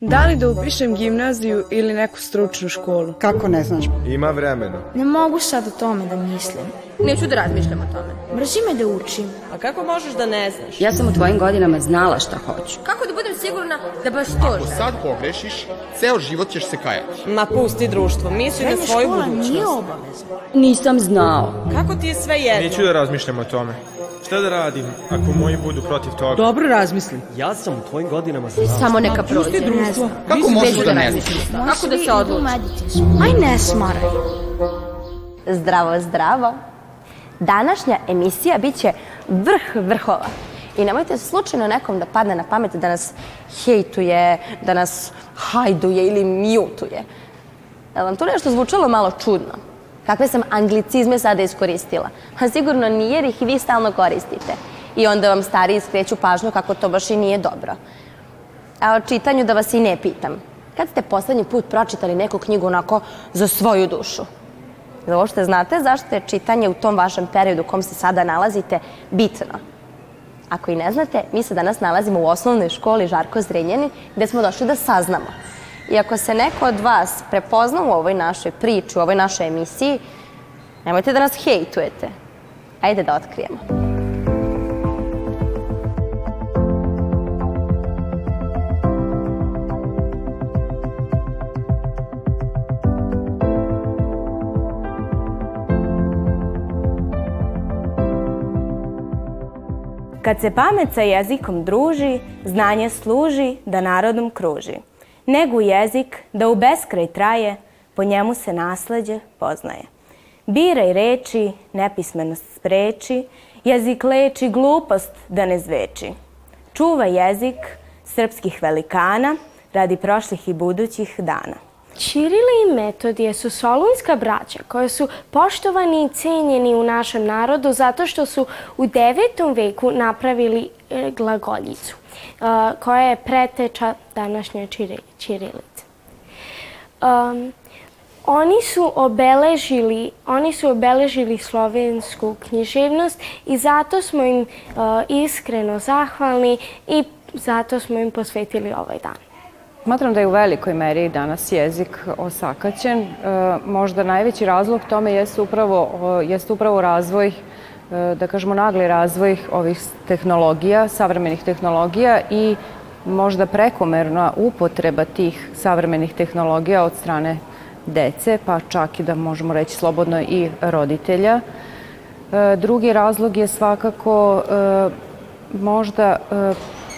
Da li da upišem gimnaziju ili neku stručnu školu? Kako ne znaš? Ima vremena. Ne mogu sad o tome da mislim. Neću da razmišljam o tome. Mrzi me da učim. A kako možeš da ne znaš? Ja sam u tvojim godinama znala šta hoću. Kako da budem sigurna da baš to Ako sad pogrešiš, ceo život ćeš se kajati. Ma pusti društvo, misli na Srednja svoju škola budućnost. nije obavezna. Nisam znao. Kako ti je sve jedno? Neću da razmišljam o tome. Šta da radim ako moji budu protiv toga? Dobro razmisli. Ja sam u tvojim godinama znao. Samo neka prođe. Ne znam. Kako možeš da ne znaš? Kako da se odlučim? Aj ne smaraj. Zdravo, zdravo. Današnja emisija biće vrh vrhova. I nemojte slučajno nekom da padne na pamet da nas hejtuje, da nas hajduje ili mjutuje. Je vam to nešto zvučalo malo čudno? Kakve sam anglicizme sada iskoristila? A sigurno nije jer ih vi stalno koristite. I onda vam stariji skreću pažnju kako to baš i nije dobro. A o čitanju da vas i ne pitam. Kad ste poslednji put pročitali neku knjigu onako za svoju dušu? Da uopšte znate zašto je čitanje u tom vašem periodu u kom se sada nalazite bitno? Ako i ne znate, mi se danas nalazimo u osnovnoj školi Žarko Zrenjanin gde smo došli da saznamo. I ako se neko od vas prepozna u ovoj našoj priči, u ovoj našoj emisiji, nemojte da nas hejtujete. Ajde da otkrijemo. Kad se pamet sa jezikom druži, znanje služi da narodom kruži. Negu jezik da u beskraj traje, po njemu se nasleđe poznaje. Biraj reči, nepismenost spreči, jezik leči glupost da ne zveči. Čuva jezik srpskih velikana radi prošlih i budućih dana. Ćirili i Metodije su solunska braća koja su poštovani i cenjeni u našem narodu zato što su u 9. veku napravili e, glagoljicu e, koja je preteča današnje ćirilice. Um, oni su obeležili, oni su obeležili slovensku književnost i zato smo im uh, iskreno zahvalni i zato smo im posvetili ovaj dan. Smatram da je u velikoj meri danas jezik osakaćen. E, možda najveći razlog tome jeste upravo, jeste upravo razvoj, e, da kažemo nagli razvoj ovih tehnologija, savremenih tehnologija i možda prekomerna upotreba tih savremenih tehnologija od strane dece, pa čak i da možemo reći slobodno i roditelja. E, Drugi razlog je svakako možda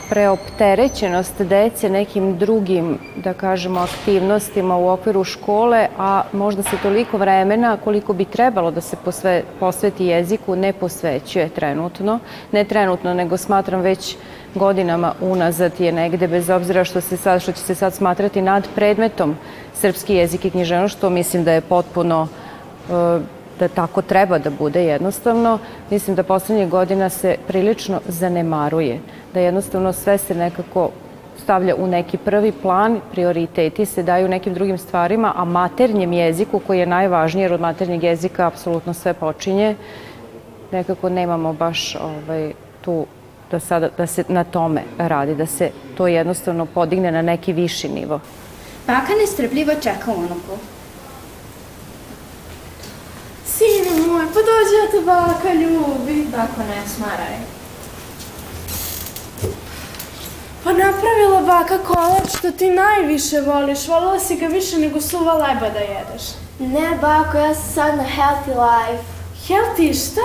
preopterećenost dece nekim drugim, da kažemo, aktivnostima u okviru škole, a možda se toliko vremena koliko bi trebalo da se posve, posveti jeziku ne posvećuje trenutno. Ne trenutno, nego smatram već godinama unazad je negde, bez obzira što, se sad, što će se sad smatrati nad predmetom srpski jezik i književnost, što mislim da je potpuno e, da tako treba da bude jednostavno. Mislim da poslednjih godina se prilično zanemaruje, da jednostavno sve se nekako stavlja u neki prvi plan, prioriteti se daju nekim drugim stvarima, a maternjem jeziku, koji je najvažniji, jer od maternjeg jezika apsolutno sve počinje, nekako nemamo baš ovaj, tu da, sada, da se na tome radi, da se to jednostavno podigne na neki viši nivo. Baka nestrpljivo čeka unuku. Moj, pa dođi ja te baka ljubi. Tako ne smaraj. Pa napravila baka kolač što ti najviše voliš. Volila si ga više nego suva leba da jedeš. Ne, bako, ja sam sad na healthy life. Healthy šta?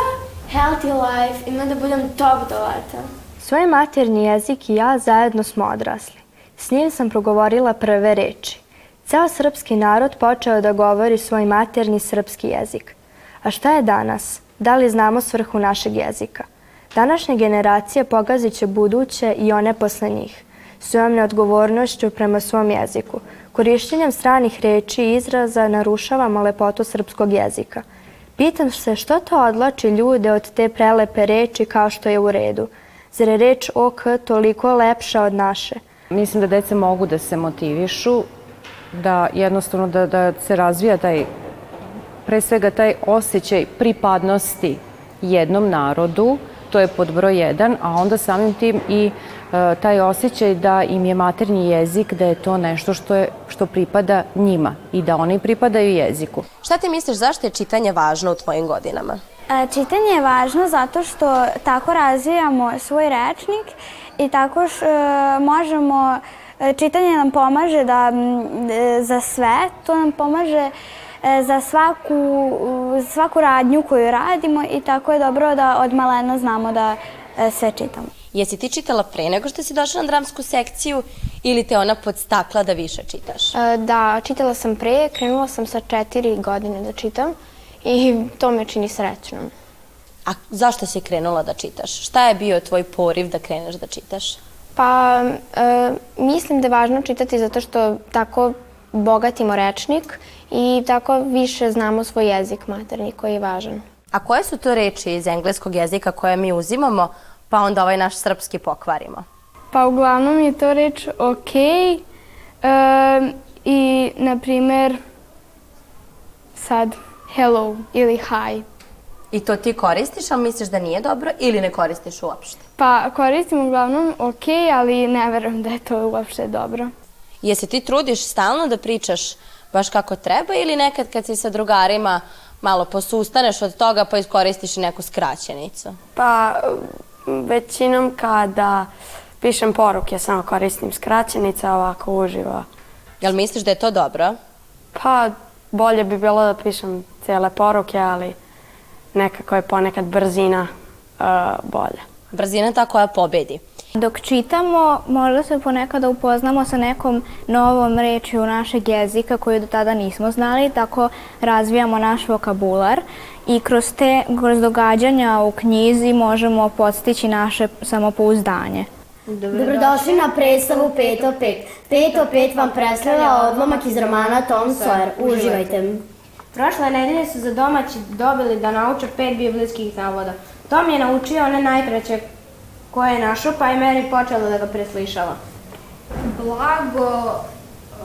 Healthy life, ima da budem top doleta. Svoj maternji jezik i ja zajedno smo odrasli. S njim sam progovorila prve reči. Ceo srpski narod počeo da govori svoj maternji srpski jezik. A šta je danas? Da li znamo svrhu našeg jezika? Današnje generacije pogazit će buduće i one posle njih. Svojom neodgovornošću prema svom jeziku. Korišćenjem stranih reči i izraza narušavamo lepotu srpskog jezika. Pitam se što to odlači ljude od te prelepe reči kao što je u redu. Zar je reč OK toliko lepša od naše? Mislim da deca mogu da se motivišu, da jednostavno da, da se razvija taj, pre svega taj osjećaj pripadnosti jednom narodu, to je pod broj jedan, a onda samim tim i taj osjećaj da im je maternji jezik, da je to nešto što, je, što pripada njima i da oni pripadaju jeziku. Šta ti misliš, zašto je čitanje važno u tvojim godinama? E, Čitanje je važno zato što tako razvijamo svoj rečnik i tako š, e, možemo, e, čitanje nam pomaže da e, za sve, to nam pomaže e, za svaku, svaku radnju koju radimo i tako je dobro da od malena znamo da e, sve čitamo. Jesi ti čitala pre nego što si došla na dramsku sekciju ili te ona podstakla da više čitaš? E, Da, čitala sam pre, krenula sam sa četiri godine da čitam i to me čini srećnom. A zašto si krenula da čitaš? Šta je bio tvoj poriv da kreneš da čitaš? Pa, e, mislim da je važno čitati zato što tako bogatimo rečnik i tako više znamo svoj jezik materni koji je važan. A koje su to reči iz engleskog jezika koje mi uzimamo, pa onda ovaj naš srpski pokvarimo? Pa uglavnom je to reč ok e, i, na primer, sad hello ili hi. I to ti koristiš, ali misliš da nije dobro ili ne koristiš uopšte? Pa koristim uglavnom ok, ali ne verujem da je to uopšte dobro. Jesi ti trudiš stalno da pričaš baš kako treba ili nekad kad si sa drugarima malo posustaneš od toga pa iskoristiš neku skraćenicu? Pa, većinom kada pišem poruke samo koristim skraćenice, ovako uživo. Jel misliš da je to dobro? Pa, bolje bi bilo da pišem cijele poruke, ali nekako je ponekad brzina uh, bolja. Brzina ta koja pobedi. Dok čitamo, možda se ponekada upoznamo sa nekom novom rečju našeg jezika koju do tada nismo znali, tako razvijamo naš vokabular i kroz, te, kroz događanja u knjizi možemo podstići naše samopouzdanje. Dobrodošli na predstavu 5 o 5. 5 o 5 vam predstavlja odlomak iz romana Tom Sawyer. Uživajte. Prošle nedelje su za domaći dobili da nauče pet biblijskih navoda. Tom je naučio one najkraće koje je našao, pa je Mary počela da ga preslišava. Blago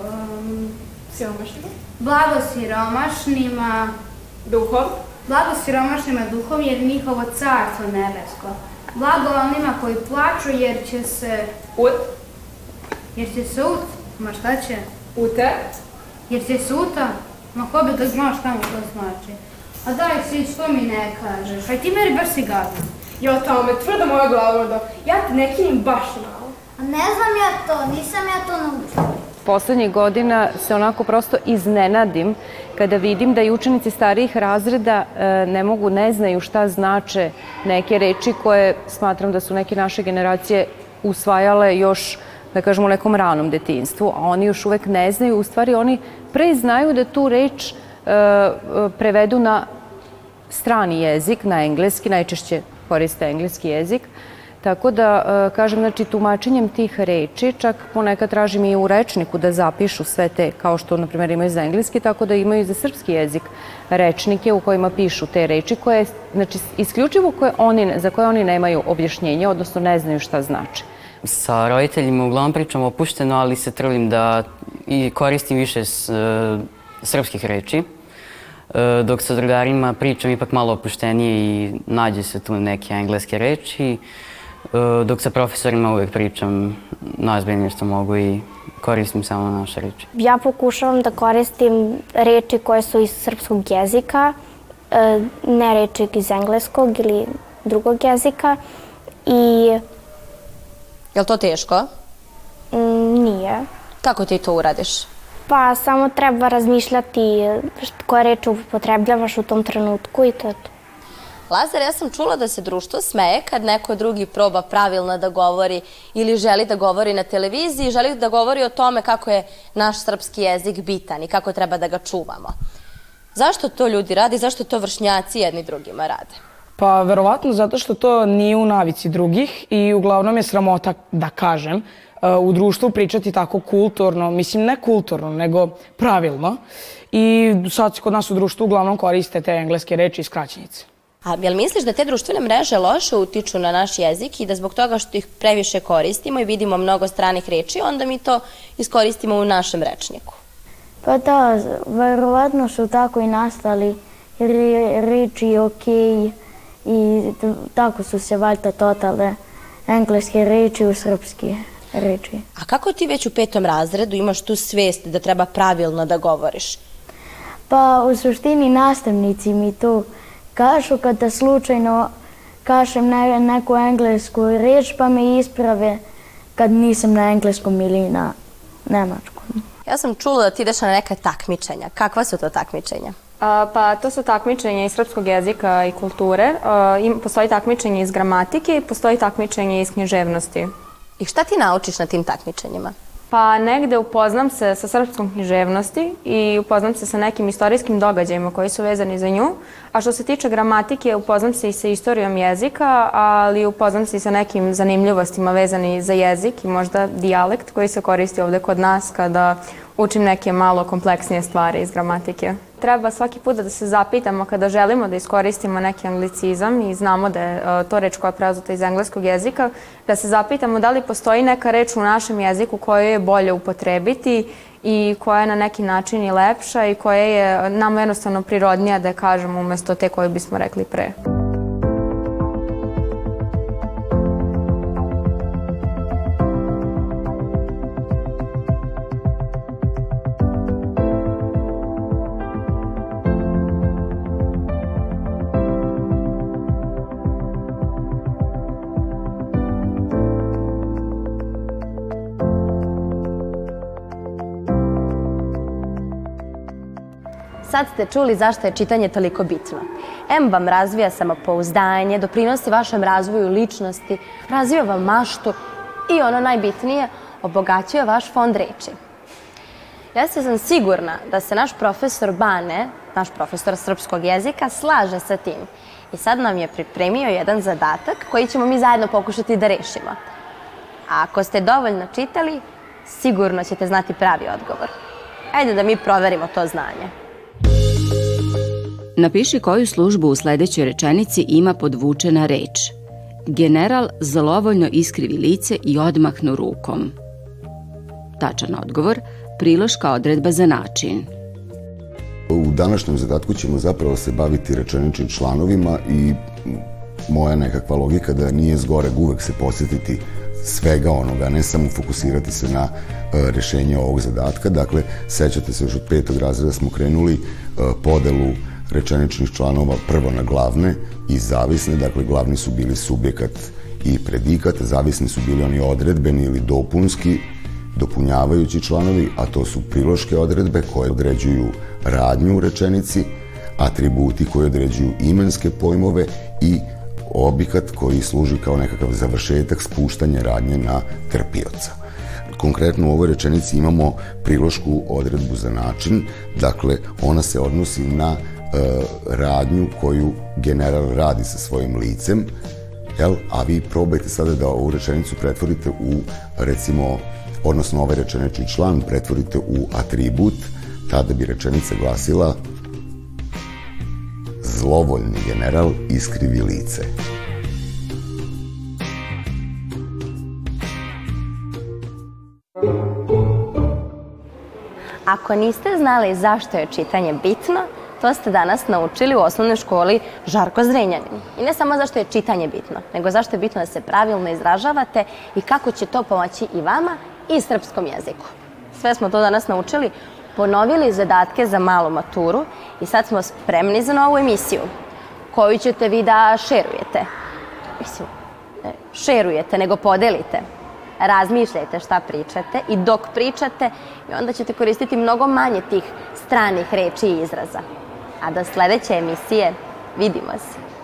um, siromašnima. Blago siromašnima duhom. Blago siromašnima duhom jer njihovo carstvo nebesko. Blago onima koji plaču jer će se Ut. jer će se ut. Ma šta će? Ute. Jer će se uta. Ma ko bi da znao šta mu to znači. A daj si, što mi ne kažeš? Aj ti meri baš si gadna. Jo, tome, tvrda moja glava da ja te ne kinim baš malo. A ne znam ja to, nisam ja to naučila. Poslednjih godina se onako prosto iznenadim kada vidim da i učenici starijih razreda e, ne mogu, ne znaju šta znače neke reči koje smatram da su neke naše generacije usvajale još da kažemo u nekom ranom detinstvu, a oni još uvek ne znaju, u stvari oni pre znaju da tu reč e, e, prevedu na strani jezik, na engleski, najčešće koriste engleski jezik, Tako da, e, kažem, znači, tumačenjem tih reči, čak ponekad tražim i u rečniku da zapišu sve te, kao što, na primjer, imaju za engleski, tako da imaju i za srpski jezik rečnike u kojima pišu te reči, koje, znači, isključivo koje oni, za koje oni nemaju objašnjenje, odnosno ne znaju šta znači. Sa roditeljima uglavnom pričam opušteno, ali se trudim da i koristim više s, e, srpskih reči. E, dok sa drugarima pričam ipak malo opuštenije i nađe se tu neke engleske reči. E, dok sa profesorima uvek pričam najozbiljnije što mogu i koristim samo naše reči. Ja pokušavam da koristim reči koje su iz srpskog jezika, e, ne reči iz engleskog ili drugog jezika i Je li to teško? mm, nije. Kako ti to uradiš? Pa samo treba razmišljati koje reči upotrebljavaš u tom trenutku i to je to. Lazar, ja sam čula da se društvo smeje kad neko drugi proba pravilno da govori ili želi da govori na televiziji, želi da govori o tome kako je naš srpski jezik bitan i kako treba da ga čuvamo. Zašto to ljudi radi? Zašto to vršnjaci jedni drugima rade? Pa verovatno zato što to nije u navici drugih i uglavnom je sramota da kažem u društvu pričati tako kulturno, mislim ne kulturno, nego pravilno. I sad se kod nas u društvu uglavnom koriste te engleske reči i skraćenice. A jel misliš da te društvene mreže loše utiču na naš jezik i da zbog toga što ih previše koristimo i vidimo mnogo stranih reči, onda mi to iskoristimo u našem rečniku? Pa da, verovatno su tako i nastali re, reči ok i tako su se valjda totale engleske reči u srpski reči. A kako ti već u petom razredu imaš tu svest da treba pravilno da govoriš? Pa u suštini nastavnici mi to kažu kada slučajno kažem ne, neku englesku reč pa me isprave kad nisam na engleskom ili na nemačkom. Ja sam čula da ti ideš na neka takmičenja. Kakva su to takmičenja? A, pa to su takmičenja iz srpskog jezika i kulture. A, im, postoji takmičenje iz gramatike i postoji takmičenje iz književnosti. I šta ti naučiš na tim takmičenjima? Pa negde upoznam se sa srpskom književnosti i upoznam se sa nekim istorijskim događajima koji su vezani za nju. A što se tiče gramatike, upoznam se i sa istorijom jezika, ali upoznam se i sa nekim zanimljivostima vezani za jezik i možda dijalekt koji se koristi ovde kod nas kada učim neke malo kompleksnije stvari iz gramatike. Treba svaki put da se zapitamo kada želimo da iskoristimo neki anglicizam i znamo da je e, to reč koja je preuzeta iz engleskog jezika, da se zapitamo da li postoji neka reč u našem jeziku koju je bolje upotrebiti i koja je na neki način i lepša i koja je nam jednostavno prirodnija da je kažemo umesto te koju bismo rekli pre. Sad ste čuli zašto je čitanje toliko bitno. M vam razvija samopouzdanje, doprinosi vašem razvoju ličnosti, razvija vam maštu i ono najbitnije, obogaćuje vaš fond reči. Ja se sam sigurna da se naš profesor Bane, naš profesor srpskog jezika, slaže sa tim. I sad nam je pripremio jedan zadatak koji ćemo mi zajedno pokušati da rešimo. A ako ste dovoljno čitali, sigurno ćete znati pravi odgovor. Ajde da mi proverimo to znanje. Napiši koju službu u sledećoj rečenici ima podvučena reč. General zlovoljno iskrivi lice i odmahnu rukom. Tačan odgovor, priloška odredba za način. U današnjem zadatku ćemo zapravo se baviti rečeničnim članovima i moja nekakva logika da nije zgore uvek se posjetiti svega onoga, ne samo fokusirati se na e, rešenje ovog zadatka. Dakle, sećate se još od petog razreda smo krenuli e, podelu rečeničnih članova prvo na glavne i zavisne, dakle glavni su bili subjekat i predikat, zavisni su bili oni odredbeni ili dopunski, dopunjavajući članovi, a to su priloške odredbe koje određuju radnju u rečenici, atributi koji određuju imenske pojmove i obikat koji služi kao nekakav završetak spuštanja radnje na trpioca. Konkretno u ovoj rečenici imamo prilošku odredbu za način, dakle ona se odnosi na radnju koju general radi sa svojim licem, jel? a vi probajte sada da ovu rečenicu pretvorite u, recimo, odnosno ovaj rečenični član pretvorite u atribut, tada bi rečenica glasila zlovoljni general iskrivi lice. Ako niste znali zašto je čitanje bitno, to ste danas naučili u osnovnoj školi Žarko Zrenjanin. I ne samo zašto je čitanje bitno, nego zašto je bitno da se pravilno izražavate i kako će to pomoći i vama i srpskom jeziku. Sve smo to danas naučili, ponovili zadatke za malu maturu i sad smo spremni za novu emisiju koju ćete vi da šerujete. Mislim, ne šerujete, nego podelite. Razmišljajte šta pričate i dok pričate i onda ćete koristiti mnogo manje tih stranih reči i izraza. A do sledeće emisije vidimo se.